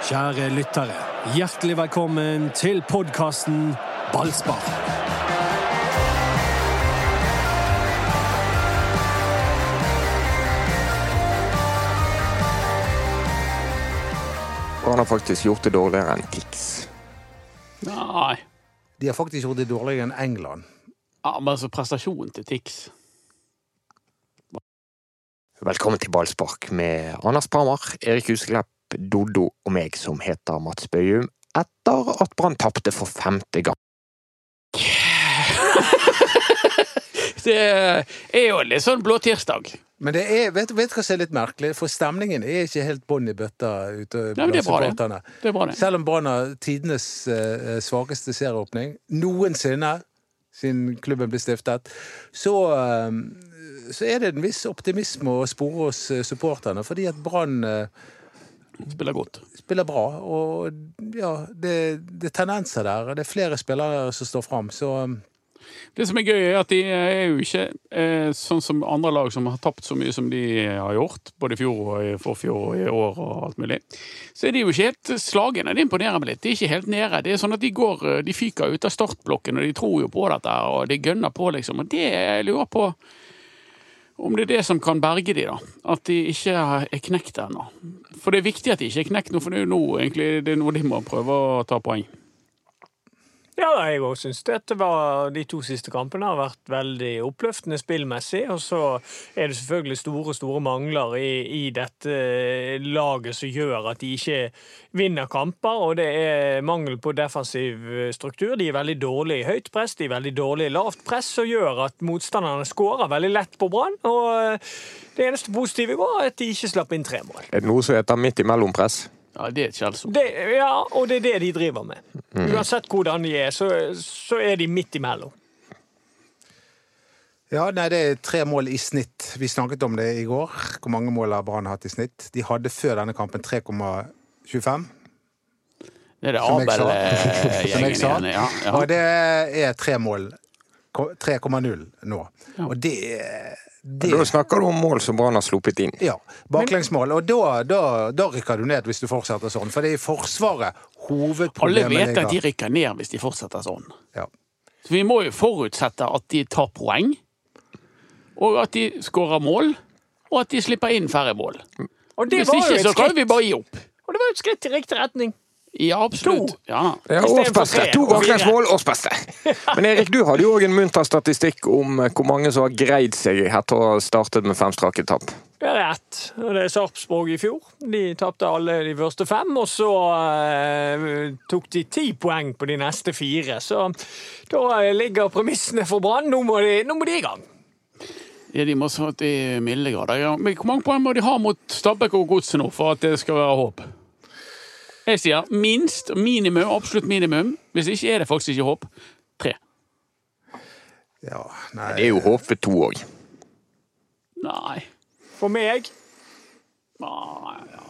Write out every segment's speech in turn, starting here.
Kjære lyttere, hjertelig velkommen til podkasten Ballspar. Han har faktisk gjort det dårligere enn Tix. Nei. De har faktisk gjort det dårligere enn England. Ja, men altså prestasjonen til Tix Velkommen til ballspark med Anders Parmar, Erik Huseklepp, Doddo og meg som heter Mats Bøyum, etter at Brann tapte for femte gang. Det er jo litt sånn blå tirsdag. Men det er, vet du hva som er litt merkelig? For stemningen er ikke helt bånn i bøtta ute Nei, men det er bra, det. supporterne. Det er bra, det. Selv om Brann har tidenes uh, svakeste serieåpning noensinne siden klubben ble stiftet, så, uh, så er det en viss optimisme å spore hos eh, supporterne, fordi at Brann eh, Spiller godt. spiller bra. Og ja, det, det er tendenser der. Det er flere spillere som står fram, så eh, Det som er gøy, er at de er jo ikke eh, sånn som andre lag som har tapt så mye som de har gjort, både i fjor og i forfjor og i år og alt mulig. Så er de jo ikke helt slagne. Det imponerer meg litt. De er ikke helt nede. Det er sånn at de går, eh, de fyker ut av startblokken, og de tror jo på dette, og de gønner på, liksom. Og det jeg lurer på om det er det som kan berge de da. At de ikke er knekt ennå. For det er viktig at de ikke er knekt nå, for det er jo nå egentlig det er nå de må prøve å ta poeng. Ja, jeg òg syns dette var De to siste kampene har vært veldig oppløftende spillmessig. Og så er det selvfølgelig store, store mangler i, i dette laget som gjør at de ikke vinner kamper. Og det er mangel på defensiv struktur. De er veldig dårlige i høyt press, de er veldig dårlige i lavt press, som gjør at motstanderne skårer veldig lett på Brann. Og det eneste positive i går er at de ikke slapp inn tre mål. Er det noe som heter midt imellom-press? Ja, det er et skjellsord. Ja, og det er det de driver med. Uansett hvordan de er, så, så er de midt imellom. Ja, nei, det er tre mål i snitt. Vi snakket om det i går. Hvor mange mål har Brann hatt i snitt? De hadde før denne kampen 3,25. Det er det. Abel-gjengen igjen. Ja, ja. Og det er tre mål. 3,0 nå. Og det, det Da snakker du om mål som Brann har sluppet inn. Ja. Baklengsmål. Og da, da, da rykker du ned hvis du fortsetter sånn. For det er i Forsvaret Alle vet at de rykker ned hvis de fortsetter sånn. Ja. Så vi må jo forutsette at de tar poeng, og at de skårer mål, og at de slipper inn færre mål. Og det Hvis var jo ikke, et så kan vi bare gi opp. og det var jo et skritt i riktig retning. Ja, absolutt. Ja. Ja, Istedenfor årsbeste. To baklengsmål, årsbeste. Men Erik, du hadde jo òg en munter statistikk om eh, hvor mange som har greid seg etter å ha startet med fem strake tap. Det er rett. Det er Sarpsborg i fjor. De tapte alle de første fem, og så eh, tok de ti poeng på de neste fire. Så da eh, ligger premissene for Brann. Nå, de- nå må de i gang. Ja, de må så til milde grader. Ja. Men hvor mange poeng må de ha mot Stabæk og Godset nå for at det skal være håp? Jeg sier minst, minimum, absolutt minimum. Hvis ikke er det faktisk ikke håp. Tre. ja. Nei. Det er jo håp ved to òg. Nei. For meg Nei. ja.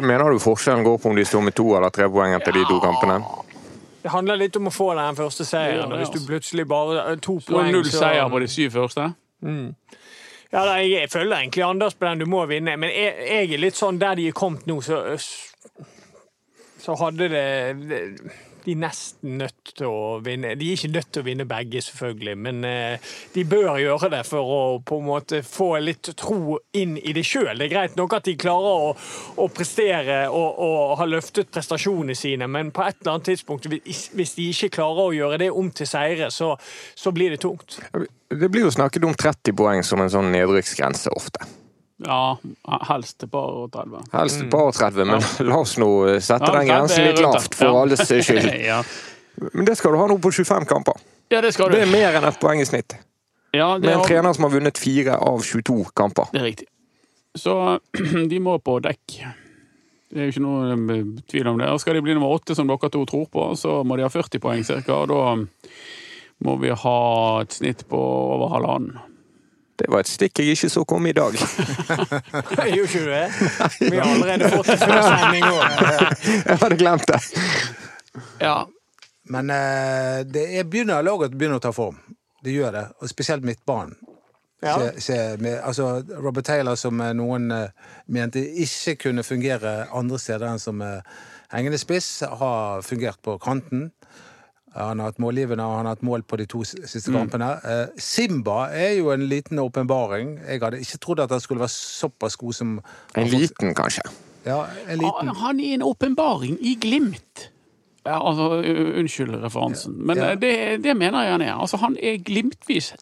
Mener du forskjellen går på om de står med to eller tre poeng etter de to kampene? Det handler litt om å få den første seieren. Ja, Hvis du plutselig bare eh, to Så poeng, null seier på de syv første. Ja, da, jeg, jeg følger egentlig Anders på den du må vinne, men jeg, jeg er litt sånn der de er kommet nå, så Så hadde det, De nesten nødt til å vinne. De er ikke nødt til å vinne begge, selvfølgelig, men eh, de bør gjøre det for å på en måte få litt tro inn i det sjøl. Det er greit nok at de klarer å, å prestere og, og har løftet prestasjonene sine, men på et eller annet tidspunkt, hvis de ikke klarer å gjøre det om til seire, så, så blir det tungt. Det blir jo snakket om 30 poeng som en sånn nedrykksgrense ofte. Ja, helst et par og 30. Helst et par og 30, men la oss nå eh, sette Ja, den 30 grensen litt lavt for Ja. alles skyld. ja. Men det skal du ha nå på 25 kamper. ja, det skal du. Det er mer enn ett poeng i snitt. Ja, det Med en har- trener som har vunnet fire av 22 kamper. Det er riktig. Så de må på dekk. Det er jo ikke noe eh, tvil om det. Og skal de bli nummer åtte, som dere to tror på, så må de ha 40 poeng ca. Og da må vi ha et snitt på over halvannen. Det var et stikk jeg ikke så komme i dag. Gjorde ikke du det? Vi har allerede fått det før sending òg. Jeg hadde glemt det. Ja. Men eh, det er begynner, laget begynner å ta form. Det gjør det. Og spesielt midtbanen. Ja. Se, se, med, altså, Robert Taylor, som eh, noen eh, mente ikke kunne fungere andre steder enn som hengende spiss, har fungert på kanten. Han har hatt målgivende, og han har hatt mål på de to siste kampene. Mm. Simba er jo en liten åpenbaring. Jeg hadde ikke trodd at han skulle være såpass god som En liten, kanskje. Ja, en liten. Han- er en åpenbaring i Glimt. Ja, altså, unnskyld referansen, men Ja. eh, det, det mener jeg han er. Altså, han er glimtvis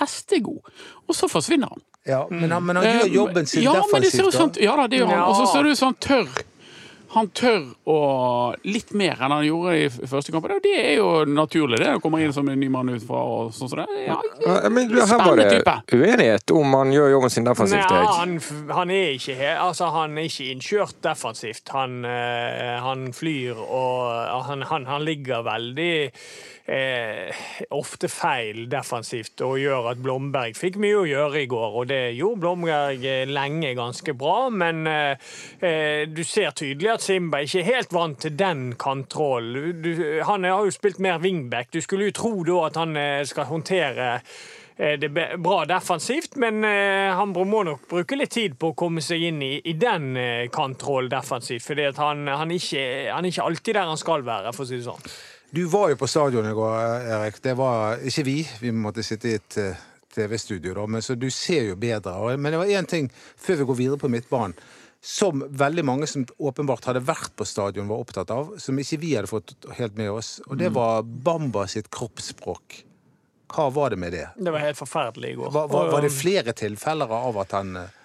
hestegod, og så forsvinner han. Ja, men han, men han Eh, gjør jobben sin ja, men det ser ut defensivt. ja da, det gjør han. Og så ser det ut som han tør. Han tør å litt mer enn han gjorde i første kampen. Og det er jo naturlig, det. Å komme inn som en ny mann utenfra og sånn som det. Ja, Men her var det uenighet om han gjør jobben sin defensivt. Nei, han, han er ikke altså, han er ikke innkjørt defensivt. Han, eh, han flyr og han, han, han ligger veldig eh, ofte feil defensivt og gjør at Blomberg fikk mye å gjøre i går. Og det gjorde Blomberg eh, lenge ganske bra, men eh, eh, du ser tydelig at Simba ikke er helt vant til den kontrollen. Han har jo spilt mer wingback. Du skulle jo tro da at han eh, skal håndtere det er bra defensivt, men han må nok bruke litt tid på å komme seg inn i, i den kantrollen defensivt. For han, han, han er ikke alltid der han skal være, for å si det sånn. Du var jo på stadion i går, Erik. Det var ikke vi. Vi måtte sitte i et eh, TV-studio, da. Men så du ser jo bedre. Men det var én ting før vi går videre på midtbanen. Som veldig mange som åpenbart hadde vært på stadion, var opptatt av. Som ikke vi hadde fått helt med oss. Og det var Bamba sitt kroppsspråk. Hva var det med det? Det var helt forferdelig i går. Var, var, var det flere tilfeller av at han eh,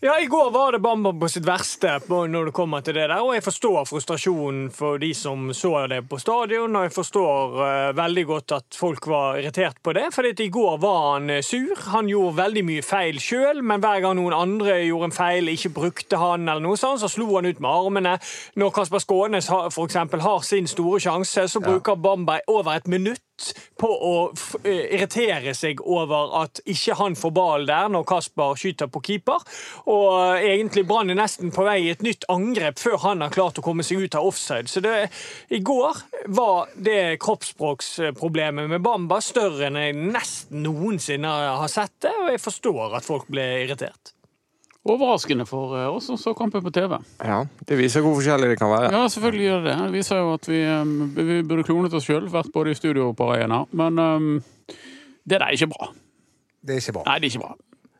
Ja, I går var det Bamba på sitt verste når det kommer til det der. Og jeg forstår frustrasjonen for de som så det på stadion, og jeg forstår uh, veldig godt at folk var irritert på det. For i går var han eh, sur. Han gjorde veldig mye feil sjøl, men hver gang noen andre gjorde en feil, ikke brukte han, eller noe sånt, så slo han ut med armene. Når Kasper Skånes f.eks. har sin store sjanse, så bruker Bamba over et minutt på å eh, irritere seg over at ikke han får ballen der når Kasper skyter på keeper. Og eh, egentlig Brann er nesten på vei i et nytt angrep før han har klart å komme seg ut av offside. Så det, i går var det kroppsspråksproblemet med Bamba større enn jeg nesten noensinne har sett det, og jeg forstår at folk ble irritert. Overraskende for eh, oss som så kampen på TV. Ja, Det viser hvor forskjellig det kan være. Ja, selvfølgelig gjør det det. Det viser jo at vi, eh, vi burde klonet oss sjøl, vært både i studio og på arena. Men um, det der er ikke bra. Det er ikke bra. Nei, det er ikke bra.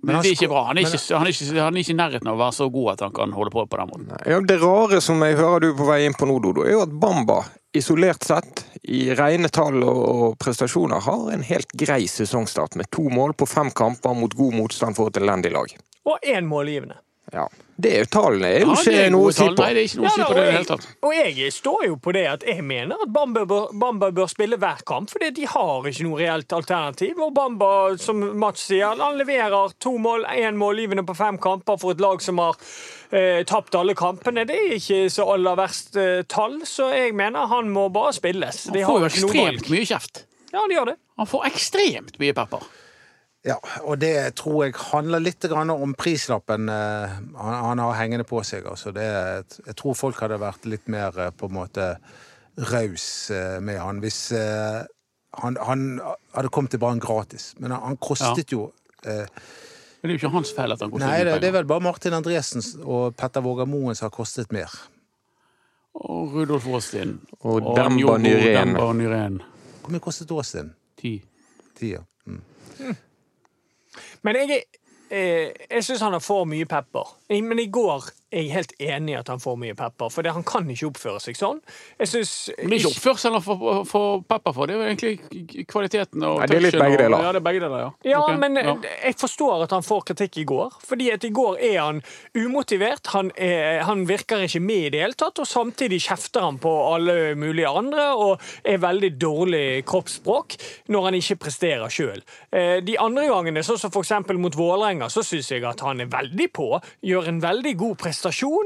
Men han det er ikke bra. Han er ikke, han, er ikke, han er ikke i nærheten av å være så god at han kan holde på på den måten. Ja, det rare som jeg hører du på vei inn på nå, Dodo, er jo at Bamba isolert sett, i rene tall og prestasjoner, har en helt grei sesongstart med to mål på fem kamper mot god motstand for et elendig lag. Og én målgivende. Ja, det er jo Tallene er jo Ja, det ikke er noe å si tall. på. Nei, det er ikke noe å si på det i det og hele tatt. jeg- Og jeg står jo på det at jeg mener at Bamba bør, Bamba bør spille hver kamp, fordi de har ikke noe reelt alternativ. Og Bamba, som Mats sier, han leverer to mål, én målgivende på fem kamper for et lag som har eh, tapt alle kampene. Det er ikke så aller verst eh, tall, så jeg mener han må bare spilles. De Han får jo ekstremt mye kjeft. Ja, han gjør det. Han får ekstremt mye pepper. Ja, og det tror jeg handler litt om prislappen eh, han, han har hengende på seg. Altså det, jeg tror folk hadde vært litt mer eh, på en måte raus eh, med han hvis han, han hadde kommet til Brann gratis. Men han, han kostet jo eh, Men det er jo ikke hans feil at han kostet Nei, mye Nei, det er vel bare Martin Andresen og Petter Våger Moen som har kostet mer. Og Rudolf Aastin. Og og. Demba Nyrén. Hvor mye kostet Aastin? Ti. ja. Mm. Men jeg, eh, jeg syns han har for mye pepper. Men i går er jeg helt enig i at han får mye pepper, for det, han kan ikke oppføre seg sånn. Jeg synes, Men det er ikke oppførselen han får, får pepper for, det er jo egentlig kvaliteten og Nei, det er litt touchen begge og- deler. Ja, det er begge deler, ja. Ja, okay. men ja. jeg forstår at han får kritikk i går. Fordi at i går er han umotivert, han, er, han virker ikke med i det hele tatt, og samtidig kjefter han på alle mulige andre og er veldig dårlig kroppsspråk når han ikke presterer sjøl. De andre gangene, sånn som f.eks. mot Vålerenga, så syns jeg at han er veldig på, gjør en veldig god prestasjon,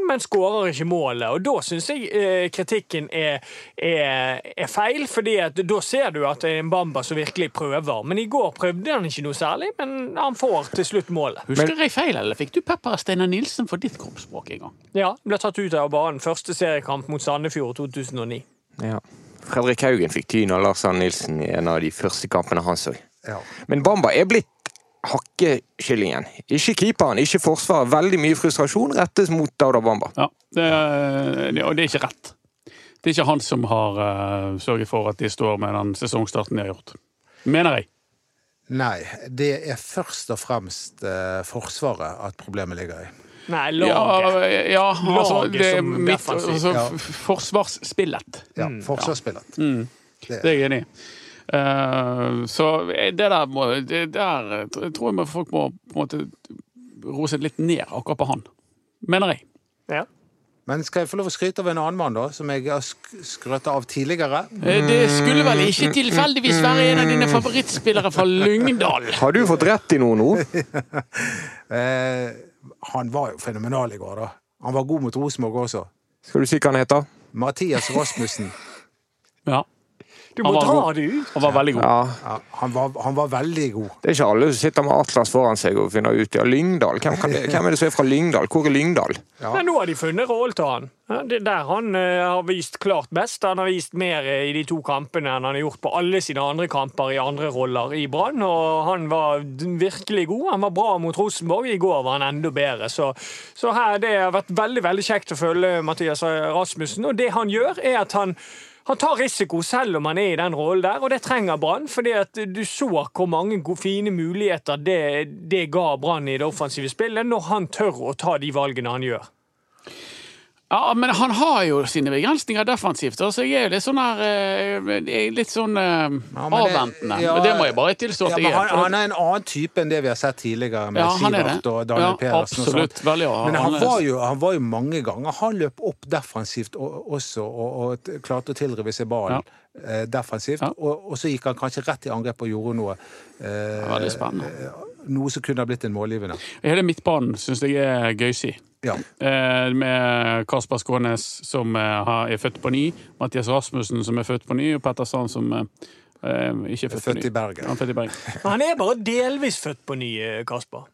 men skårer ikke målet. Og da syns jeg eh, kritikken er, er, er feil, fordi at da ser du at det er en Bamba som virkelig prøver. Men i går prøvde han ikke noe særlig, men han får til slutt målet. Husker jeg feil, eller fikk du pepper av Steinar Nilsen for ditt kroppsspråk en gang? Ja, ble tatt ut av banen. Første seriekamp mot Sandefjord 2009. Ja. Fredrik Haugen fikk tyn av Lars Arne Nilsen i en av de første kampene han så. Ja. Men Bamba er blitt hakkekyllingen. Ikke keeperen, ikke forsvaret. Veldig mye frustrasjon rettes mot Dauda Bamba. Ja, det, er- og det er ikke rett. Det er ikke han som har uh, sørget for at de står med den sesongstarten de har gjort. Mener jeg. Nei, det er først og fremst uh, Forsvaret at problemet ligger i. Nei, Ja, laget. ja altså, Laget det er mitt, altså, Ja. Forsvarsspillet. Ja, Forsvarsspillet. Mm. Det- Det er jeg enig i. Eh, så det der må det der tror- jeg folk må på en måte roe seg litt ned akkurat på han. Mener jeg. Ja. Men skal jeg få lov å skryte av en annen mann, da, som jeg har skrøtt skrøt av tidligere? Eh, Det skulle vel ikke tilfeldigvis være en av dine favorittspillere fra Lyngdal? Har du fått rett i noe nå? Eh, han var jo fenomenal i går, da. Han var god mot Rosenborg også. Skal du si hva han heter? Mathias Rasmussen. Ja, Du Han må god. det ut. han var veldig god. Ja, Ja, han, var, han var veldig god. Det er ikke alle som sitter med Atlas foran seg og finner ut ja, Lyngdal. Hvem, kan det, hvem er det som er fra Lyngdal? Hvor er Lyngdal? Ja. Men nå har de funnet rollen til han. Det er der han eh, har vist klart best. Han har vist mer eh, i de to kampene enn han har gjort på alle sine andre kamper i andre roller i Brann. Og han var virkelig god. Han var bra mot Rosenborg. I går var han enda bedre. Så, så her, det har vært veldig veldig kjekt å følge Mathias Rasmussen. Og det han gjør, er at han han tar risiko selv om han er i den rollen der, og det trenger Brann. fordi at du så hvor mange fine muligheter det, det ga Brann i det offensive spillet, når han tør å ta de valgene han gjør. Ja, men han har jo sine begrensninger defensivt. så jeg er litt sånn her eh, er Litt sånn eh, Ja, det- avventende. ja, det må jeg bare tilstå at ja, jeg han, er. Han, han er en annen type enn det vi har sett tidligere med Ja, er Sivert og Daniel Pedersen. absolutt. Veldig Men han var, jo, han var jo mange ganger Han løp opp defensivt også, og, og klarte å tilrive seg ballen eh, defensivt. Og, og så gikk han kanskje rett i angrep og gjorde noe eh, Veldig spennende. Noe som kunne ha blitt en målgivende. Hele midtbanen syns jeg er gøysig. Ja. Eh, med Kasper Skånes, som eh, er født på ny, Mathias Rasmussen, som er født på ny, og Petter Sand, som eh, eh, ikke er født, på Født ny. i Bergen. Han er født i Bergen. Men han er bare delvis født på ny, eh, Kasper.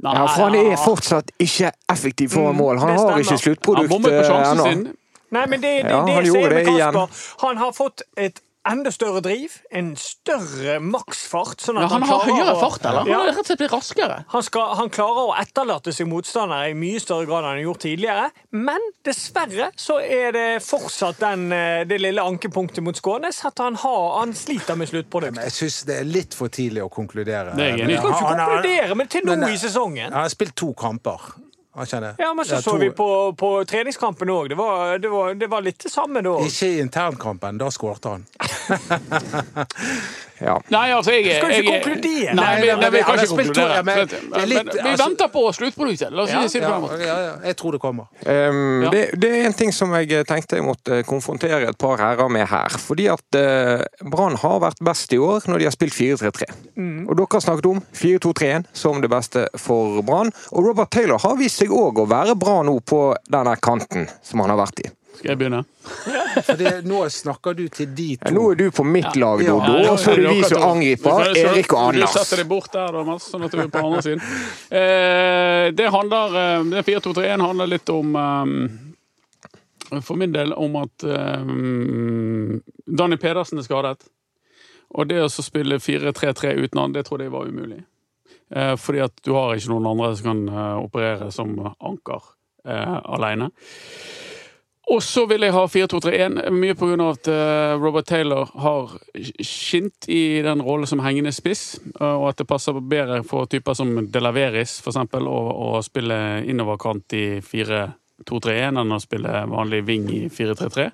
Nei, Ja, for han er fortsatt ikke effektiv foran mål. Han det har ikke han sluttprodukt bommet på sjansen ennå. sin. Nei, men det, det, Ja, det han det, er gjorde med det igjen. Kasper, han har fått et enda større driv, en større maksfart. Sånn at Ja, han har høyere å- fart, eller? Han har rett og slett blitt raskere. Han, skal, han klarer å etterlate seg motstandere i mye større grad enn han har gjort tidligere. Men dessverre så er det fortsatt den, eh, det lille ankepunktet mot Skånes at han, har, han sliter med sluttprodukt. Men jeg syns det er litt for tidlig å konkludere. Vi jeg. Du skal ikke Han- han konkludere, men til nå i sesongen. Han har spilt to kamper. Ja, men så Ja, så vi på, på treningskampen òg. Det, var- det, det var litt det samme da. Ikke i internkampen. Da skårte han. Ja. Nei, altså, jeg, Skal du ikke jeg- konkludere? Nei, vi, Nei, nei, vi kan ikke konkludere. men Men, det men, vi altså- venter på sluttproduktet. La oss Ja, si det på den måten. ja, ja, jeg tror det kommer. Um, Ja. det, det er en ting som jeg tenkte jeg måtte konfrontere et par herrer med her. Fordi at uh, Brann har vært best i år når de har spilt 4-3-3. Og dere har snakket om 4-2-3-1 som det beste for Brann. Og Robert Taylor har vist seg òg å være bra nå på denne kanten som han har vært i. Skal jeg begynne? Fordi nå snakker du til de Ja, to. nå er du på mitt lag, Ja. Dodo, Ja, og så er det vi som angriper Erik og Du Vi setter deg bort der, da, Mats, sånn at du er på andre siden. Eh, det handler eh, det 4-2-3-1 handler litt om um, For min del om at um, Danny Pedersen er skadet. Og det å spille 4-3-3 uten han, det trodde jeg var umulig. Eh, fordi at du har ikke noen andre som kan operere som anker eh, alene. Og så vil jeg ha 4-2-3-1, mye av at eh, Robert Taylor har skint i den rollen som hengende spiss, eh, og at det passer bedre for typer som Delaveris, eksempel, å, spille innoverkant i 4-2-3-1 enn å spille vanlig wing i 4-3-3.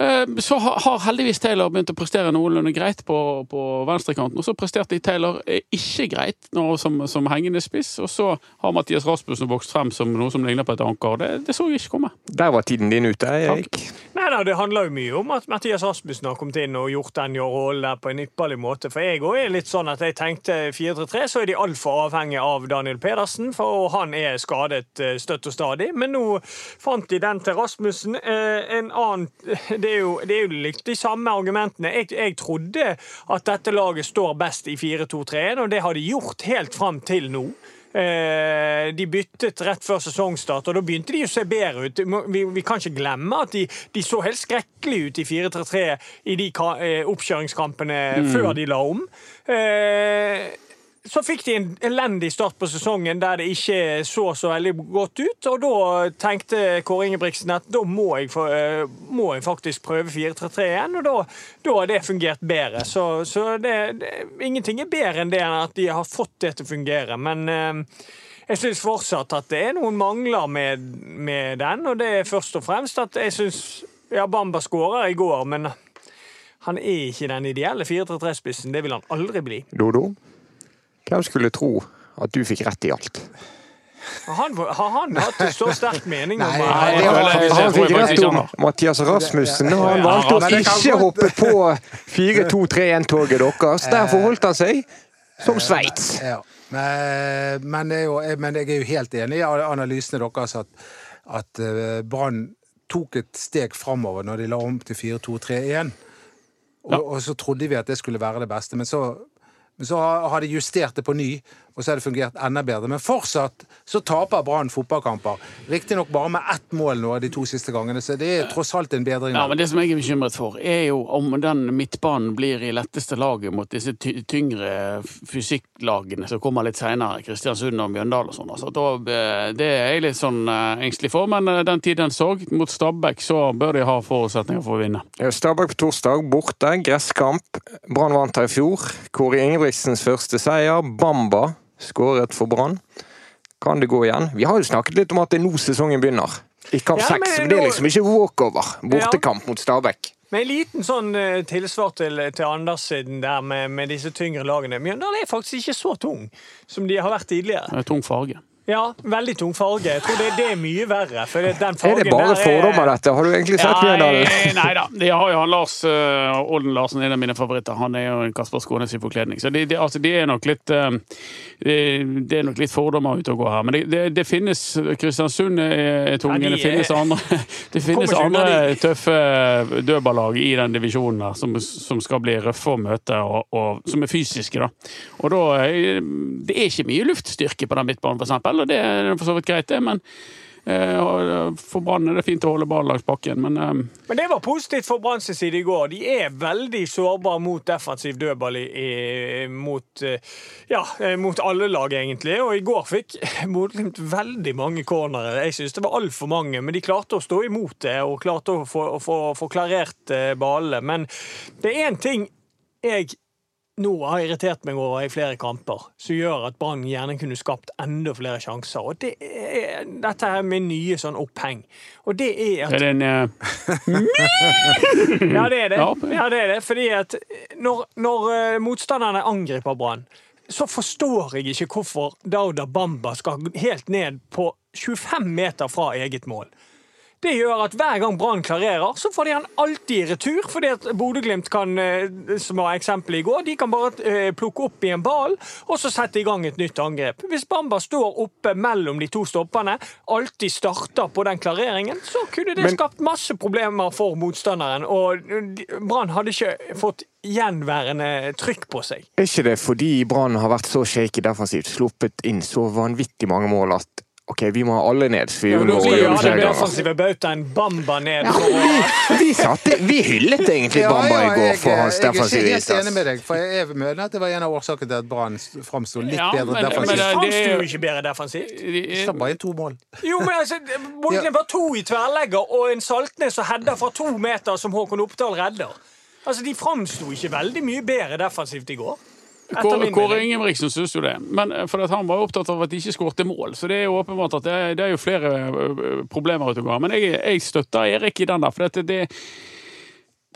Eh, Så har heldigvis Taylor begynt å prestere noenlunde greit på, på venstrekanten. Og så presterte Taylor eh, ikke greit nå som, som hengende spiss. Og så har Mathias Rasmussen vokst frem som noe som ligner på et anker. Det, det så jeg ikke komme. Der var tiden din ute, Erik. Nei da, Det handler jo mye om at Mathias Rasmussen har kommet inn og gjort den rollen der på en ypperlig måte. For jeg òg er litt sånn at jeg tenkte 4-3-3, så er de altfor avhengige av Daniel Pedersen. For han er skadet eh, støtt og stadig. Men nå fant de den til Rasmussen. En annen Det er jo, det er jo litt de samme argumentene. Jeg, jeg trodde at dette laget står best i 4-2-3-1, og det har de gjort helt fram til nå. Eh, de byttet rett før sesongstart, og da begynte de å se bedre ut. Vi, vi kan ikke glemme at de, de så helt skrekkelig ut i 4-3-3 i de eh, oppkjøringskampene før de la om. Eh, så fikk de en elendig start på sesongen der det ikke så så veldig godt ut. Og da tenkte Kåre Ingebrigtsen at da må jeg, eh, må jeg faktisk prøve 4-3-3 igjen, og da, da har det fungert bedre. Så, så det, det, ingenting er bedre enn det enn at de har fått det til å fungere. Men eh, jeg syns fortsatt at det er noen mangler med, med den, og det er først og fremst at jeg syns Ja, Bamba skårer i går, men han er ikke den ideelle 4-3-3-spissen. Det vil han aldri bli. Dodo, hvem skulle tro at du fikk rett i alt? Har han, har han hatt en så sterk mening om Nei, det jeg Han fikk rett om. Mathias Rasmussen, og han valgte å ikke hoppe på 4-2-3-1-toget deres. Derfor holdt han seg som Sveits. Ja. Men, men, jeg er jo, men jeg er jo helt enig i analysene deres at, at eh, Brann tok et steg framover når de la om til 4-2-3-1. Og, og så trodde vi at det skulle være det beste, men så, så har de justert det på ny, og så har det fungert enda bedre. Men fortsatt så taper Brann fotballkamper. Riktignok bare med ett mål nå de to siste gangene, så det er tross alt en bedring. Ja, men Det som jeg er bekymret for, er jo om den midtbanen blir i letteste laget mot disse tyngre fysikklagene som kommer litt seinere, Kristiansund og Mjøndalen og sånn. Altså, eh, det er jeg litt sånn eh, engstelig for, men eh, den tiden så, mot Stabæk, så bør de ha forutsetninger for å vinne. Stabæk på torsdag, borte, gresskamp. Brann vant her i fjor. Kåre Ingebrigtsens første seier. Bamba skåret for Brann. Kan det gå igjen? Vi har jo snakket litt om at det er nå sesongen begynner. I kamp Ja, men men det er liksom ikke walkover. Bortekamp mot Stabæk. Med en liten sånn eh, tilsvar til, til Andersen der med, med disse tyngre lagene. Mjøndalen er faktisk ikke så tung som de har vært tidligere. Det er tung farge. Ja, veldig tung farge. Jeg tror det, det er mye verre. For den Er det bare er- fordommer, dette? Har du egentlig sett Mjøndalen? Nei, nei da. De har jo han Lars uh, Olden Larsen, en av mine favoritter. Han er jo en Kasper Skånes i forkledning. Så de, de, altså, de er nok litt eh, de, det er nok litt fordommer ute og går her. Men det, det, det finnes Kristiansund er, tunge. Ja, de det finnes andre, det finnes andre tøffe dødballag i den divisjonen her som, som skal bli røffe å møte, og, og som er fysiske. da. Og da Det er ikke mye luftstyrke på den midtbanen, for og det er for så vidt greit, det. men eh, og For Brann er det fint å holde ballen men eh, Men det var positivt for Brann side i går. De er veldig sårbare mot defensiv dødball i, i, mot, eh, ja, eh, mot alle lag, egentlig. Og i går fikk Bodø-Glimt veldig mange cornere. Jeg synes det var altfor mange, men de klarte å stå imot det og klarte å få, få, få klarert eh, ballene. Men det er én ting jeg nå har irritert meg over i flere kamper, som gjør at Brann gjerne kunne skapt enda flere sjanser. Og det er dette er min nye sånn oppheng. Og det er at er det en uh... ja, det er det. Ja. Ja, det er det. Fordi at når, når eh, motstanderne angriper Brann, så forstår jeg ikke hvorfor Dauda Bamba skal helt ned på 25 meter fra eget mål. Det gjør at hver gang Brann klarerer, så får de han alltid i retur. Fordi at Bodø-Glimt kan, eh, som var eksempelet i går, de kan bare eh, plukke opp i en ball og så sette i gang et nytt angrep. Hvis Bamba står oppe mellom de to stopperne, alltid starter på den klareringen, så kunne det skapt masse problemer for motstanderen. Og Brann hadde ikke fått gjenværende trykk på seg. Er ikke det fordi Brann har vært så shaky defensivt, sluppet inn så vanvittig mange mål at ok, vi må ha alle ned, vi Ja, unngår skal å vi Vi gjøre ha hadde flere ganger. bautaen Bamba ned. Ja, vi, vi, satte, vi hyllet egentlig Bamba i går for hans defensive innsats. jeg er ikke helt enig med deg, for jeg mener at det var en av årsakene til at Brann framsto litt Ja, bedre men- men defensivt. det- Framsto jo ikke bedre defensivt. de- Slapp bare inn to mål. Jo, men altså, Bodø-Glimt var to i tverrlegger og en Saltnes som header fra to meter som Håkon Oppdal redder. Altså, De framsto ikke veldig mye bedre defensivt i går. Kåre. Ingebrigtsen syns jo det. Men eh, for han var opptatt av at de ikke skårte mål. Så det er jo åpenbart at det er, det er jo flere eh, problemer ute og går. Men jeg, jeg støtter Erik i den der. For det, det,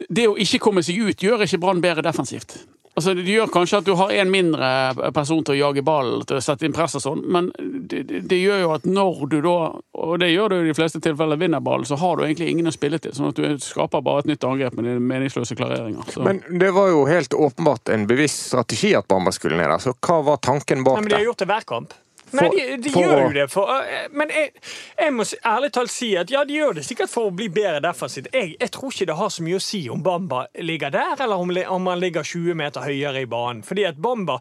det å ikke komme seg ut gjør ikke Brann bedre defensivt. Altså, Det gjør kanskje at du har en mindre person til å jage ballen, til å sette inn press og sånn, men det, det, gjør jo at når du da, og det gjør du i de fleste tilfeller, vinner ballen, så har du egentlig ingen å spille til. Sånn at du skaper bare et nytt angrep med dine meningsløse klareringer. Så. Men det var jo helt åpenbart en bevisst strategi at Bamba skulle ned der, så hva var tanken Nei, det? men De har gjort det hver kamp. Nei, de, de for gjør jo det for øh, Men jeg, jeg må ærlig talt si at ja, de gjør det sikkert for å bli bedre defensivt. Jeg, jeg tror ikke det har så mye å si om Bamba ligger der, eller om, om han ligger 20 meter høyere i banen. Fordi at Bamba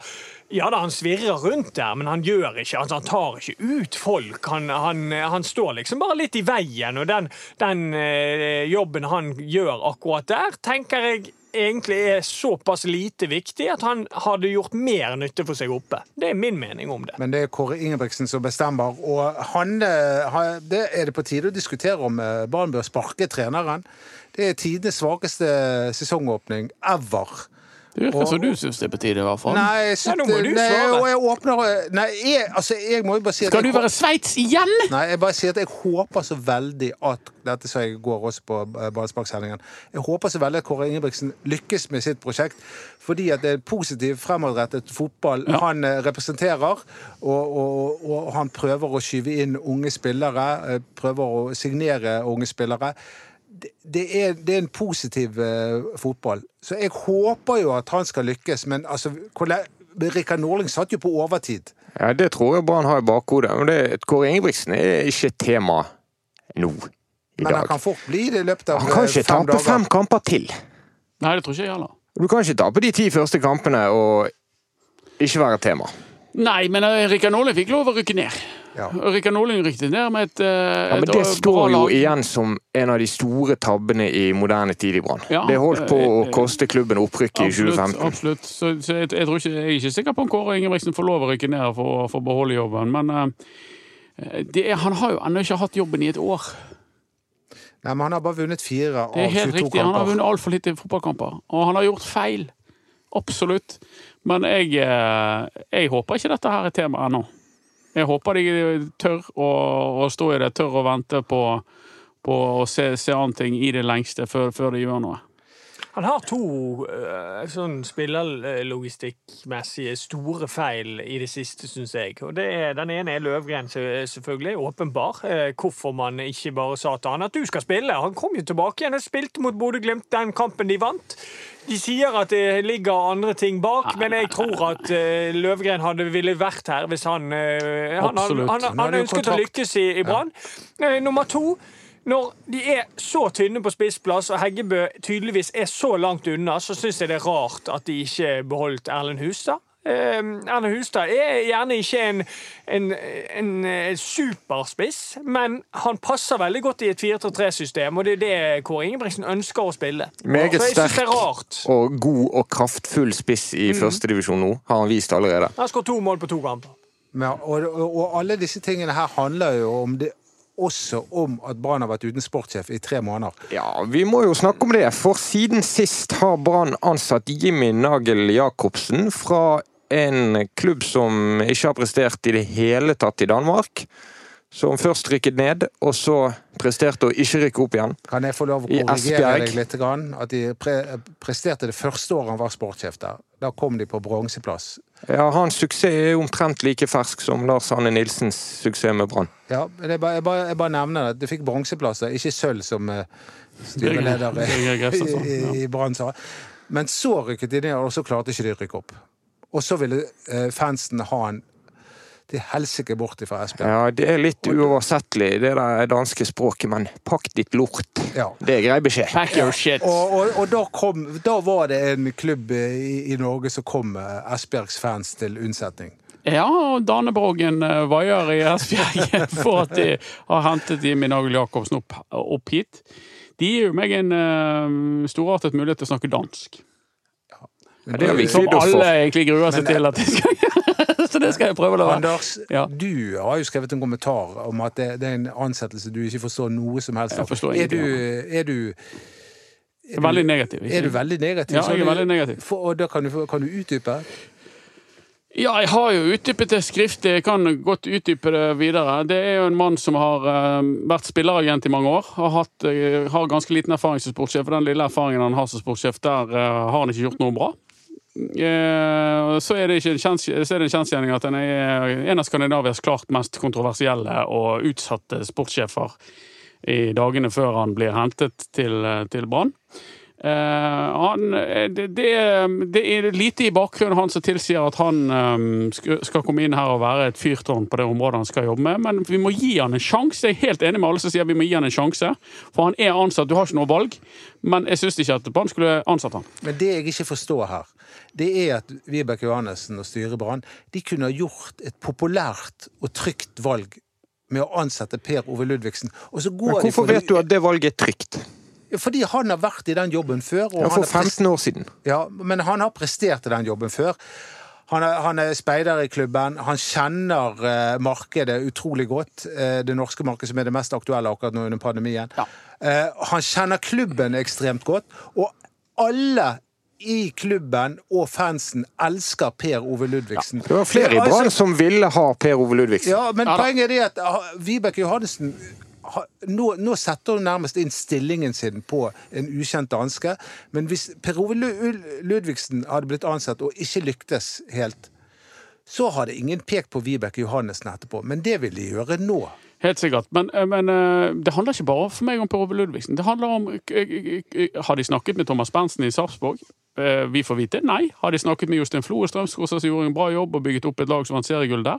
ja da, han svirrer rundt der, men han gjør ikke, altså, han tar ikke ut folk. Han, han, han står liksom bare litt i veien, og den, den eh, jobben han gjør akkurat der, tenker jeg egentlig er såpass lite viktig at han hadde gjort mer nytte for seg oppe. Det er min mening om det. Men det er Kåre Ingebrigtsen som bestemmer, og han, eh, det er det på tide å diskutere om eh, Brann bør sparke treneren. Det er tidenes svakeste sesongåpning ever. Det virker som du syns det er på tide, i hvert fall. Nei, jeg Ja, nå må du nei, svare. jeg åpner Nei, jeg, altså, jeg må jo bare si at Skal du være Sveits igjen?! Nei, jeg bare sier at jeg håper så veldig at Dette sa jeg i går også på eh, Ballsparksendingen. Jeg håper så veldig at Kåre Ingebrigtsen lykkes med sitt prosjekt. Fordi at det er positiv, fremadrettet fotball Ja. han eh, representerer. Og, og, og han prøver å skyve inn unge spillere. eh, Prøver å signere unge spillere. Det, er, det er en positiv uh, fotball. Så jeg håper jo at han skal lykkes, men altså Rikard Norling satt jo på overtid. Ja, Det tror jeg Brann har i bakhodet. Men det, Kåre Ingebrigtsen er ikke et tema nå i Men han dag. kan fort bli det i løpet av fem dager. Han kan eh, ikke fem tape dager. fem kamper til. Nei, det tror ikke jeg heller. Du kan ikke tape de ti første kampene og ikke være tema. Nei, men eh, Rikard Norling fikk lov å rykke ned. Ja. Rikard Norling rykket ned med et, eh, Ja, men et Det står jo igjen som en av de store tabbene i moderne tid i Brann. Ja, det holdt på å eh, koste klubben opprykket i 2015. absolutt. Så, så jeg, jeg, tror ikke, jeg er ikke sikker på om Kåre Ingebrigtsen får lov å rykke ned for, for å beholde jobben, men eh, det er, han har jo ennå ikke hatt jobben i et år. Nei, men han har bare vunnet fire av Det er helt riktig. Han har kamper. vunnet altfor lite fotballkamper, og han har gjort feil. Absolutt. Men jeg, eh, jeg håper ikke dette her er tema ennå. Jeg håper de tør å, å stå i det, tør å vente på, på å se, se an ting i det lengste før, før de gjør noe. Han har to uh, sånn spillerlogistikkmessige store feil i det siste, syns jeg. Og det er, Den ene er Løvgren, selvfølgelig. Åpenbar. Eh, hvorfor man ikke bare sa til han at du skal spille. Han kom jo tilbake igjen og spilte mot Bodø-Glimt den kampen de vant. De sier at det ligger andre ting bak, men jeg tror at eh, Løvgren hadde ville vært her hvis han Han, han, han, Han han, ønsket å lykkes i, i Brann. Ja. Nummer to når de er så tynne på spissplass, og Heggebø tydeligvis er så langt unna, så syns jeg det er rart at de ikke beholdt Erlend Hustad. Eh, Erlend Hustad er gjerne ikke en, en, en eh, superspiss, men han passer veldig godt i et 4-3-3-system, og det er det Kåre Ingebrigtsen ønsker å spille. Meget sterk er og god og kraftfull spiss i førstedivisjon nå, har han vist allerede. Han har skåret to mål på to kamper. Ja, og, og, og alle disse tingene her handler jo om det, også om at Brann har vært uten sportssjef i tre måneder. Ja, vi må jo snakke om det, for siden sist har Brann ansatt Jimmy Nagel Jacobsen fra en klubb som ikke har prestert i det hele tatt i Danmark. Som først rykket ned, og så presterte å ikke rykke opp igjen. Kan jeg få lov å korrigere deg litt? At de pre presterte det første året han var sportssjef der. Da kom de på bronseplass. Ja, Hans suksess er omtrent like fersk som Lars Anne Nilsens suksess med Brann. Ja, men jeg bare, jeg bare, jeg bare nevner det. De fikk bronseplasser, ikke sølv, som eh, styreleder i, sa, i, i Brann sa. Men så rykket de ned, og så klarte ikke de å rykke opp. Og så ville eh, fansen ha han til helsike bort fra Esbjerg. Ja, det er litt uoversettelig, det der danske språket, men pakk ditt lort. Ja. Det er grei beskjed. Pack your shit. Og, og, og da, kom, da var det en klubb eh, i, i Norge som kom eh, Esbjergs fans til unnsetning. Ja, og Danebrogen eh, vaier i Esbjerg for at de har hentet Jimmy Nagel Jacobsen opp, opp hit. De gir jo meg en uh, storartet mulighet til å snakke dansk. Ja, det er, vi Som alle egentlig gruer seg Men, til at de skal gjøre. Så det skal jeg prøve å la være. Anders, Ja. du har jo skrevet en kommentar om at det, det er en ansettelse du ikke forstår noe som helst av. Er du, er du er du- Veldig negativ. ikke? Er du veldig negativ? Ja, jeg er veldig negativ. For, og da kan du, kan du utdype? Ja, jeg har jo utdypet det skriftlig. Jeg kan godt utdype det videre. Det er jo en mann som har eh, vært spilleragent i mange år. Har, hatt, eh, har ganske liten erfaring som sportssjef. Og den lille erfaringen han har som sportssjef, der eh, har han ikke gjort noe bra. Eh, så er det, en kjensgjerning at han er en av Skandinavias klart mest kontroversielle og utsatte sportssjefer i dagene før han blir hentet til, til Brann. Eh, han, det, det, er- det er lite i bakgrunnen hans som tilsier at han eh, skal komme inn her og være et fyrtårn på det området han skal jobbe med, men vi må gi han en sjanse. Jeg er helt enig med alle som sier vi må gi han en sjanse, for han er ansatt, du har ikke noe valg. Men jeg syns ikke at Brann skulle ansatt han. Men det jeg ikke forstår her, det er at Vibeke Johannessen og styret Brann de kunne ha gjort et populært og trygt valg med å ansette Per Ove Ludvigsen. Og så går Men de hvorfor for vet du at det valget er trygt? Fordi han har vært i den jobben før. Og Ja, for 15 år siden. ja, men han har prestert i den jobben før. Han er, han er speider i klubben. Han kjenner eh, markedet utrolig godt. Eh, det norske markedet som er det mest aktuelle akkurat nå under pandemien. Ja. Eh, han kjenner klubben ekstremt godt. Og alle i klubben og fansen elsker Per Ove Ludvigsen. Det var flere i Altså- som ville ha Per Ove Ludvigsen. ja, men Ja poenget er det at ah, Vibeke Johannessen ha- nå, nå setter hun nærmest inn stillingen sin på en ukjent danske. Men hvis Per Ove Ludvigsen hadde blitt ansatt og ikke lyktes helt, så hadde ingen pekt på Vibeke Johannessen etterpå. Men det vil de gjøre nå. Helt sikkert. Men, eh, men eh, det handler ikke bare for meg om Per Ove Ludvigsen. Det handler om eh, Har de snakket med Thomas Berntsen i Sarpsborg? Vi får vite nei. Har de snakket med Jostein Flo i Strømsgodset, som gjorde en bra jobb og bygget opp et lag som vant seriegull der?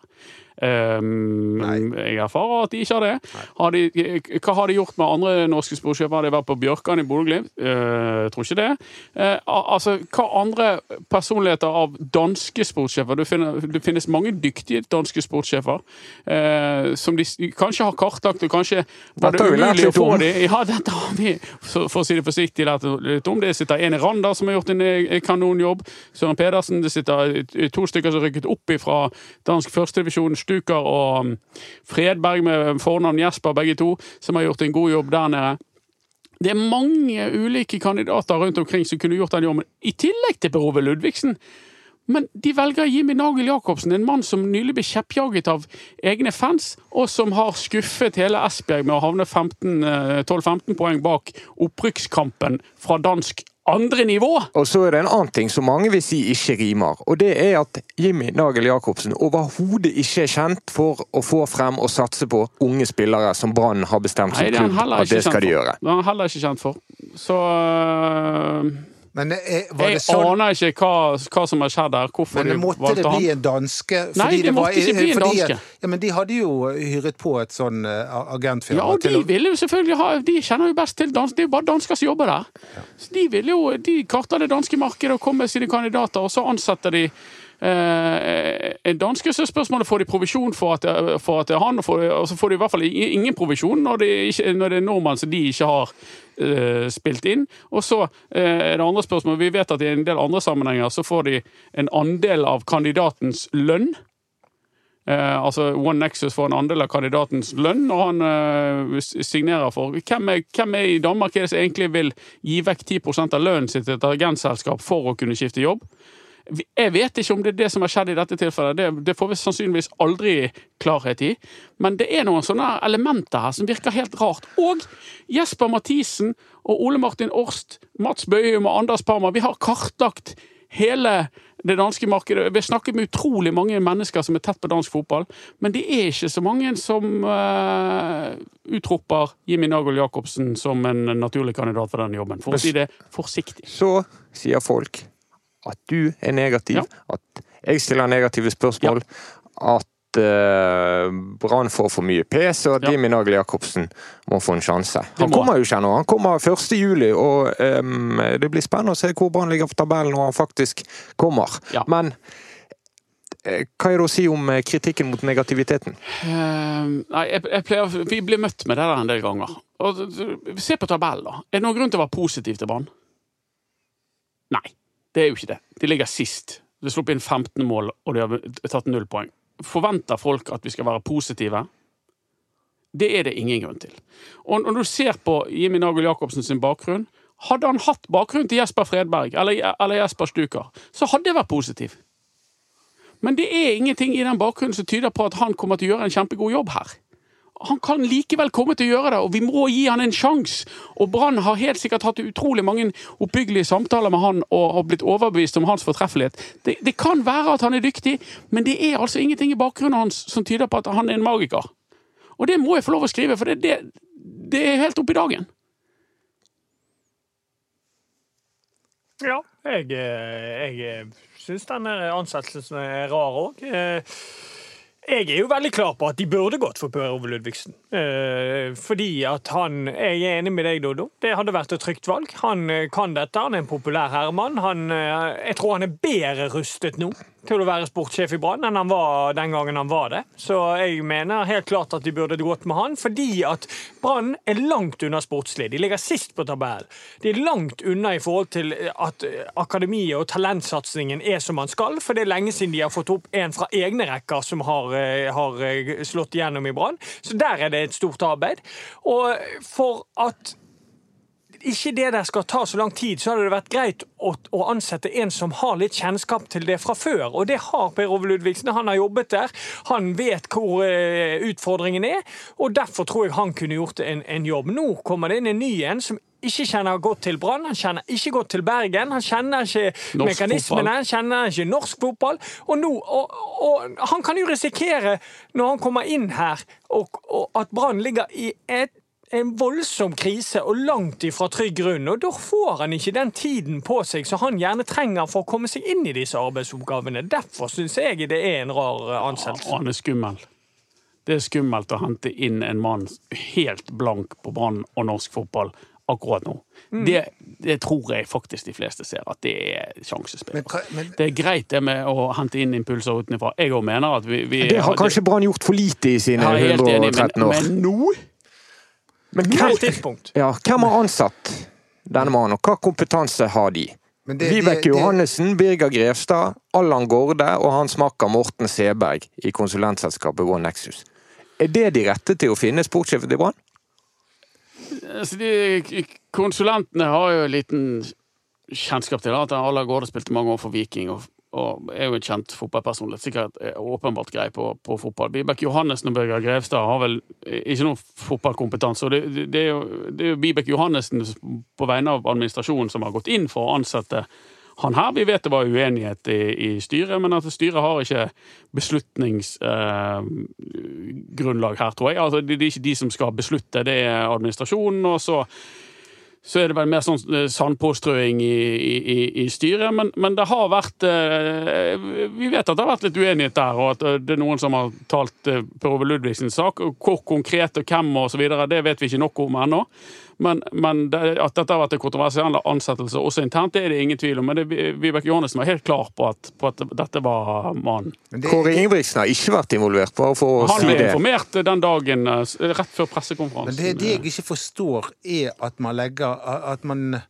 Um, jeg erfarer at de ikke har det. Har de, eh, hva har de gjort med andre norske sportssjefer? Har de vært på Bjørkan i Bodø-Glimt? Eh, tror ikke det. Eh, altså, hva andre personligheter av danske sportssjefer? Det, det finnes mange dyktige danske sportssjefer eh, som de kanskje har kartlagt, og kanskje var det umulig å få om. Ja, dette har vi, så- for å si det forsiktig, lært litt om. Det sitter en i Randa som har gjort en kanonjobb. Søren Pedersen. Det sitter to stykker som rykket opp fra dansk førstedivisjon. Stuker og um, Fredberg med fornavn Jesper, begge to, som har gjort en god jobb der nede. Det er mange ulike kandidater rundt omkring som kunne gjort den jobben, i tillegg til Per Ove Ludvigsen. Men de velger Jimmy Nagel Jacobsen, en mann som nylig ble kjeppjaget av egne fans, og som har skuffet hele Esbjerg med å havne 15, eh, 12-15 poeng bak opprykkskampen fra dansk andre nivå. Og så er det en annen ting som mange vil si ikke rimer, og det er at Jimmy Nagel Jacobsen overhodet ikke er kjent for å få frem og satse på unge spillere som Brann har bestemt han klubb at det skal de gjøre. Det er han heller ikke kjent for. Så Men var jeg det sånn aner ikke hva, hva som har skjedd der. Hvorfor men de måtte det bli en danske? Nei, det måtte ikke bli en fordi- danske. Ja, men de hadde jo hyret på et sånn uh, agentfirma. Ja, og de ville jo selvfølgelig ha De kjenner jo best til dansk, Det er jo bare dansker som jobber der. Så de ville jo De karta det danske markedet og kom med sine kandidater, og så ansetter de eh, en danske. Så er spørsmålet får de provisjon for at, det- for at det er han, og, for, og så får de i hvert fall ingen provisjon når, de ikke, når det er nordmenn som de ikke har eh, spilt inn. Og så eh, er det andre spørsmål. Vi vet at i en del andre sammenhenger så får de en andel av kandidatens lønn. Eh, altså One Nexus får en andel av kandidatens lønn når han eh, signerer for hvem er, hvem er i Danmark er det som egentlig vil gi vekk 10 av lønnen sin til et agentselskap for å kunne skifte jobb? Jeg vet ikke om det er det som har skjedd i dette tilfellet, det, det får vi sannsynligvis aldri klarhet i. Men det er noen sånne elementer her som virker helt rart. Og Jesper Mathisen og Ole Martin Orst, Mats Bøyum og Anders Parma, vi har kartlagt hele det danske markedet. Vi har snakket med utrolig mange mennesker som er tett på dansk fotball, men det er ikke så mange som uh, utroper Jimmy Nagel Jacobsen som en naturlig kandidat for den jobben, for å si det forsiktig. Så sier folk at du er negativ, Ja. at jeg stiller negative spørsmål, at uh, Brann får for mye pes, og at Ja. Jimmy Nagel Jacobsen må få en sjanse. Han kommer jo ikke ennå. Han kommer 1. juli, og um, det blir spennende å se hvor Brann ligger på tabellen når han faktisk kommer. Ja. Men eh, hva er det å si om eh, kritikken mot negativiteten? Uh, nei, jeg, jeg pleier, vi blir møtt med det der en del ganger. Og, se på tabellen, da. Er det noen grunn til å være positiv til Brann? Nei, det er jo ikke det. De ligger sist. De har sluppet inn 15 mål, og de har tatt null poeng. Forventer folk at vi skal være positive? Det er det ingen grunn til. Og når du ser på Jimmy Nagel Jacobsen sin bakgrunn Hadde han hatt bakgrunn til Jesper Fredberg eller, eller Jesper Stuker, så hadde jeg vært positiv. Men det er ingenting i den bakgrunnen som tyder på at han kommer til å gjøre en kjempegod jobb her. Han kan likevel komme til å gjøre det, og vi må gi han en sjanse. Og Brann har helt sikkert hatt utrolig mange oppbyggelige samtaler med han og har blitt overbevist om hans fortreffelighet. Det, det kan være at han er dyktig, men det er altså ingenting i bakgrunnen hans som tyder på at han er en magiker. Og det må jeg få lov å skrive, for det, det, det er helt oppe i dagen. Ja, jeg, eh, jeg syns denne ansettelsen er rar òg. Jeg er jo veldig klar på at de burde gått for Per Ove Ludvigsen. Eh, Fordi at han Jeg er enig med deg, Dodo. Det hadde vært et trygt valg. Han eh, kan dette, han er en populær herremann. Han, eh, jeg tror han er bedre rustet nå til å være sportssjef i Brann enn han var den gangen han var det. Så jeg mener helt klart at de burde gått med han, fordi at Brann er langt unna sportslig. De ligger sist på tabellen. De er langt unna i forhold til at akademiet og talentsatsingen er som man skal, for det er lenge siden de har fått opp en fra egne rekker som har, eh, har eh, slått igjennom i Brann. Så der er det et stort arbeid. Og for at ikke det der skal ta så lang tid, så hadde det vært greit å, å, ansette en som har litt kjennskap til det fra før. Og det har Per Ove Ludvigsen. Han har jobbet der. Han vet hvor uh, utfordringen er, og derfor tror jeg han kunne gjort en, en jobb. Nå kommer det inn en ny en som ikke kjenner godt til Brann, han kjenner ikke godt til Bergen. Han kjenner ikke Norsk mekanismene, fotball. han kjenner ikke norsk fotball. Og, nå, og, og han kan jo risikere, når han kommer inn her, og at Brann ligger i et en voldsom krise og langt ifra trygg grunn. Og da får han ikke den tiden på seg som han gjerne trenger for å komme seg inn i disse arbeidsoppgavene. Derfor syns jeg det er en rar ansettelse. Ja, han er skummel. Det er skummelt å hente inn en mann helt blank på Brann og norsk fotball akkurat nå. Det, det tror jeg faktisk de fleste ser, at det er sjansespill. Men, hva- men Det er greit det med å hente inn impulser utenfra. Jeg òg mener at vi, vi Det har kanskje Brann gjort for lite i sine Ja, jeg er helt enig, men, 113 år. men nå Men hvem, tidspunkt. ja, hvem har ansatt denne mannen, og hva kompetanse har de? Det- Vibeke det- det- Johannessen, Birger Grevstad, Allan Gårde og hans makker Morten Seberg i konsulentselskapet One Nexus. Er det de rette til å finne sportssjefen til Brann? altså, de, Konsulentene har jo en liten kjennskap til at Allan Gårde spilte mange år for Viking. og og er jo en kjent fotballpersonlighet. Sikkert er åpenbart grei på, på fotball. Vibeke Johannessen og Birger Grevstad har vel ikke noen fotballkompetanse. og Det, er jo, det er jo Vibeke Johannessen på vegne av administrasjonen som har gått inn for å ansette han her. Vi vet det var uenighet i, i styret, men at styret har ikke beslutningsgrunnlag her, tror jeg. Altså, det, det er ikke de som skal beslutte, det er administrasjonen. og så så er det vel mer sånn eh, sandpåstrøing i, i, i- styret. Men, men det har vært eh, Vi vet at det har vært litt uenighet der, og at eh, det er noen som har talt Per Ove Ludvigsens sak. Hvor konkret og hvem og så videre, det vet vi ikke nok om ennå. Men, men det, at dette har vært en kontroversiell ansettelse også internt, det er det ingen tvil om. Men det, Vibeke Johannessen var helt klar på at, på at dette var mannen. det- Kåre Ingebrigtsen har ikke vært involvert, bare for å si det. Han ble informert den dagen eh, rett før Men pressekonferansen. det, det jeg ikke forstår, er at man legger At man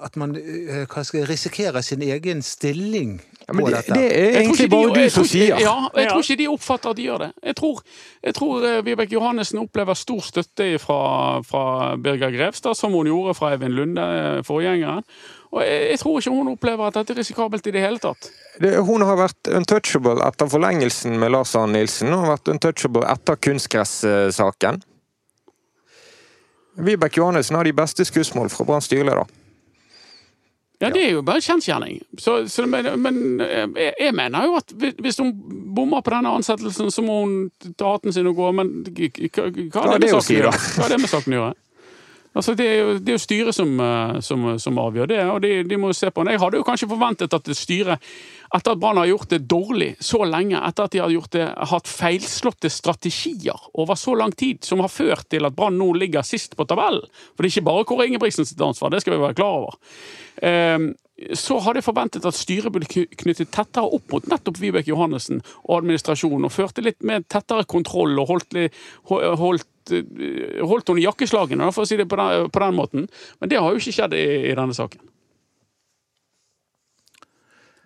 at man eh, hva skal risikerer sin egen stilling Ja, på det, dette. det er egentlig de- bare du som sier. Ja, jeg tror ikke de oppfatter at de gjør det. Jeg tror, jeg tror eh, Vibeke Johannessen opplever stor støtte fra, fra Birger Grevstad, som hun gjorde fra Eivind Lunde, eh, forgjengeren. Og jeg, jeg tror ikke hun opplever at dette er risikabelt i det hele tatt. Det, hun har vært untouchable etter forlengelsen med Lars Arne Nilsen. Hun har vært untouchable etter kunstgressaken. Vibeke Johannessen har de beste skussmål fra Brann styreleder. Ja, det er jo bare en kjensgjerning. Så, så, men men eh, jeg, jeg mener jo at hvis- hun bommer på denne ansettelsen, så må hun ta hatten sin og gå. Men hva, hva, er det med saken å gjøre? Altså, det, er jo, det er jo styret som, eh, som, som avgjør det, og de, de må se på det. Jeg hadde jo kanskje forventet at styret, etter at Brann har gjort det dårlig så lenge, etter at de har det, hatt feilslåtte strategier over så lang tid, som har ført til at Brann nå ligger sist på tabellen For det er ikke bare Kåre Ingebrigtsen sitt ansvar, det skal vi være klar over. Um, så hadde jeg forventet at styret ble knyttet tettere opp mot nettopp Vibeke Johannessen og administrasjonen, og førte litt mer tettere kontroll og holdt, holdt, holdt henne i jakkeslagene, for å si det på den, på den måten. Men det har jo ikke skjedd i, i denne saken.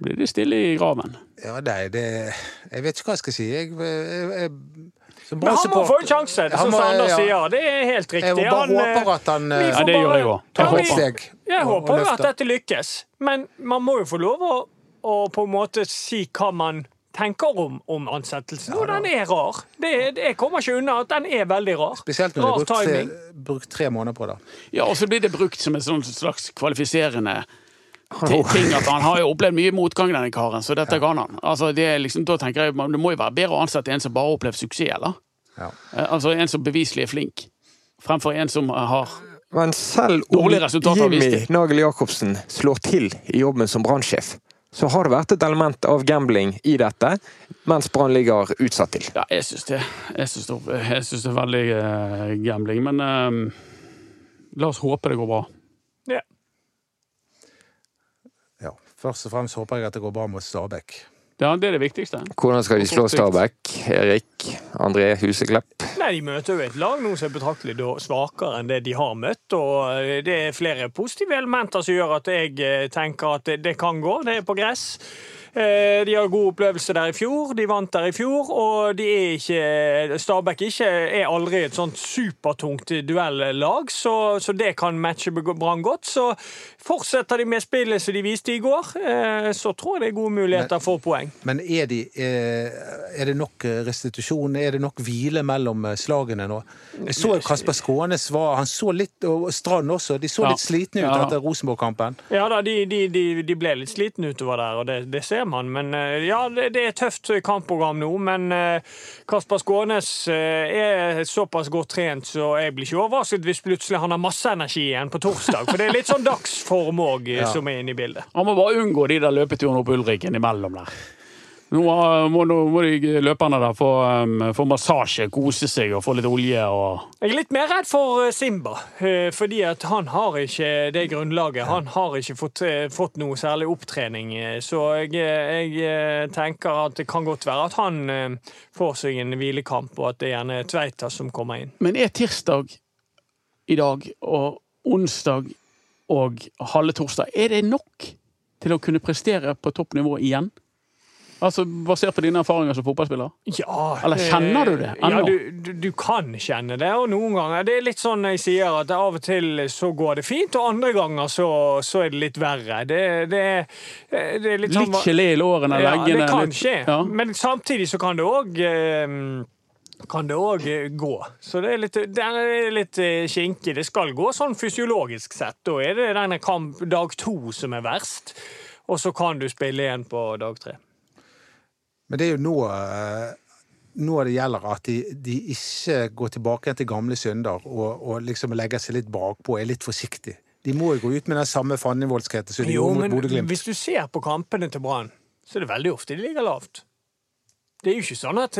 Blir det stille i graven? Ja, nei, det Jeg vet ikke hva jeg skal si. Jeg, jeg, jeg, som Men han må få en sjanse, Han som Anders ja. sier. Det er helt riktig. Jeg bare Han, eh, håper at han eh, Ja, det gjør jeg òg. Jeg håper, steg. Jeg og- og håper jo at dette lykkes, men man må jo få lov å, å på en måte si hva man tenker om, om ansettelsen. Og den er rar. Det, jeg kommer ikke unna at den er veldig rar. Spesielt når du har brukt tre, brukt tre måneder på det. Ja, og så blir det brukt som en slags kvalifiserende ting at han har jo opplevd mye motgang, denne karen, så dette kan han. Altså, det, er liksom, da tenker jeg, det må jo være bedre å ansette en som bare har opplevd suksess, eller? Ja. Eh, Altså en som beviselig er flink, fremfor en som har Men selv om Jimmy. Nagel Jacobsen slår til i jobben som brannsjef, så har det vært et element av gambling i dette, mens Brann ligger utsatt til. Ja, jeg syns det. Jeg syns det, jeg det er veldig uh, gambling, men uh, la oss håpe det går bra. Ja. Ja. Først og fremst håper jeg at det går bra mot Stabæk. Ja, det er det viktigste. Hvordan skal de slå Stabæk? Erik, André Huseklepp? Nei, De møter jo et lag nå som er betraktelig svakere enn det de har møtt. og eh, Det er flere positive elementer som gjør at jeg eh, tenker at det, det kan gå. Det er på gress. Eh, De har god opplevelse der i fjor, de vant der i fjor, og de er ikke Stabæk ikke, er aldri et sånt supertungt duellag, så, så det kan matche Brann godt. Så fortsetter de med spillet som de viste i går, eh, så tror jeg det er gode muligheter for poeng. Men er, de, eh, er det nok restitusjon? Er det nok hvile mellom slagene nå? Jeg så Kasper Skånes var Han så litt, og Strand også, de så Ja. litt slitne ut Ja. etter Rosenborg-kampen. Ja da, de, de, de, de ble litt slitne utover der, og det, det ser man. Men eh, ja, det, det er tøft kampprogram nå. Men eh, Kasper Skånes eh, er såpass godt trent, så jeg blir ikke overrasket hvis plutselig han har masse energi igjen på torsdag. For det er litt sånn dagsform òg som er inne i bildet. Han må bare unngå de der løpeturene opp Ulriken imellom der. Nå må, nå må de løperne der få, um, få massasje, kose seg og få litt olje og Jeg er litt mer redd for eh, Simba, eh, fordi at han har ikke det grunnlaget. Han har ikke fått, eh, fått noe særlig opptrening, eh, så jeg, eh, jeg eh, tenker at det kan godt være at han eh, får seg en hvilekamp, og at det er gjerne Tveita som kommer inn. Men er tirsdag i dag og onsdag og halve torsdag Er det nok til å kunne prestere på toppnivå igjen? Altså Basert på dine erfaringer som fotballspiller? Ja, Eller kjenner du det ennå? Ja, du, du, du kan kjenne det, og noen ganger Det er litt sånn jeg sier, at av og til så går det fint, og andre ganger så, så er det litt verre. Det, det, er- det er litt sånn Litt gelé i lårene, Ja, leggene det kan litt- skje. Ja. Men samtidig så kan det òg kan det òg gå. Så det er litt, er litt eh, kinkig. Det skal gå sånn fysiologisk sett. Da er det denne kamp dag to som er verst, og så kan du spille igjen på dag tre. Men det er jo nå, eh, nå det gjelder at de, de ikke går tilbake til gamle synder og, og liksom legger seg litt bakpå, er litt forsiktig. De må jo gå ut med den samme fandenivoldskheten som de Jo, gjorde mot Bodø-Glimt. hvis du ser på kampene til Brann, så er det veldig ofte de ligger lavt. Det er jo ikke sånn at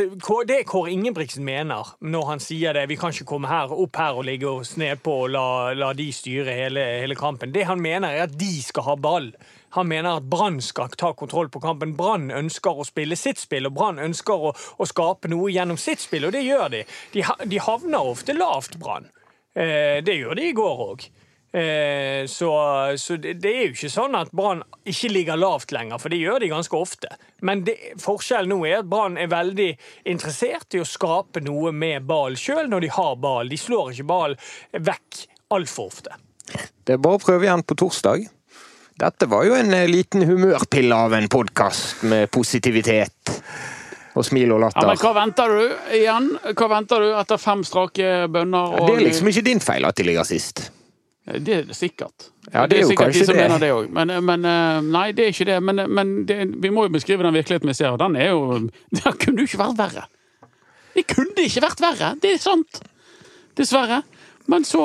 Det Kåre Ingebrigtsen mener når han sier det. Vi kan ikke komme her, opp her og ligge oss nedpå og la, la de styre hele, hele kampen. Det han mener, er at de skal ha ball. Han mener at Brann skal ta kontroll på kampen. Brann ønsker å spille sitt spill, og Brann ønsker å, å skape noe gjennom sitt spill, og det gjør de. De, de havner ofte lavt, Brann. Eh, det gjør de i går òg. Eh, så så det, det er jo ikke sånn at Brann ikke ligger lavt lenger, for det gjør de ganske ofte. Men det, forskjellen nå er at Brann er veldig interessert i å skape noe med ball sjøl når de har ball. De slår ikke ball vekk altfor ofte. Det er bare å prøve igjen på torsdag. Dette var jo en eh, liten humørpille av en podkast med positivitet og smil og latter. Ja, men hva venter du igjen? Hva venter du etter fem strake bønner? Det er liksom ikke din feil at de ligger sist. Det er det sikkert. Ja, det er jo sikkert kanskje de som det. mener det òg. Men, men eh, nei, det er ikke det. Men, men det, vi må jo beskrive den virkeligheten vi ser, og den er jo Den kunne jo ikke vært verre. Det kunne ikke vært verre! Det er sant. Dessverre. Men så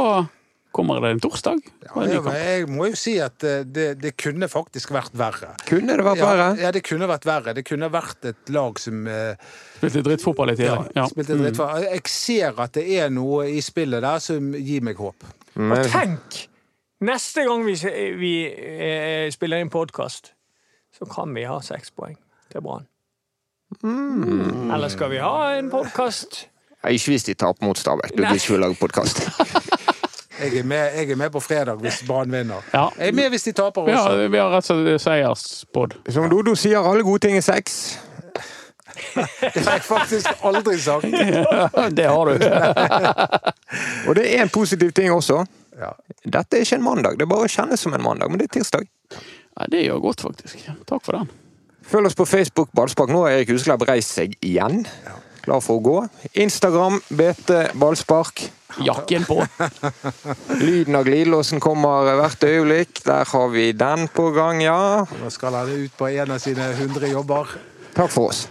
kommer det en torsdag. Ja, en Ja, jeg må jo si at eh, det, det kunne faktisk vært verre. Kunne det vært verre? ja, det kunne vært verre. Det kunne vært et lag som eh, Spilte drittfotball i ja, tillegg. Ja. spilte dritt. Mm. Jeg ser at det er noe i spillet der som gir meg håp. Men, Og tenk! Neste gang vi, vi eh, spiller inn podkast, så kan vi ha seks poeng til Brann. Eller skal vi ha en podkast? Ja, ikke hvis de taper mot Stabæk. Du blir ikke lage podkast. Jeg er med, jeg er med på fredag hvis Brann vinner. Ja. Jeg er med hvis de taper også. Ja, vi har rett og slett seiersbod. Som Dodo sier, alle gode ting er sex. Det har jeg faktisk aldri sagt. Det har du. Og det er en positiv ting også. Dette er ikke en mandag, det er bare kjennes som en mandag, men det er tirsdag. Ja, det gjør godt, faktisk. Takk for den. Følg oss på Facebook Ballspark. Nå har Erik Husklepp reist seg igjen. Klar for å gå. Instagram BT Ballspark. Jakken på. Lyden av glidelåsen kommer hvert øyeblikk. Der har vi den på gang, ja. Nå skal han ut på en av sine 100 jobber. Takk for oss.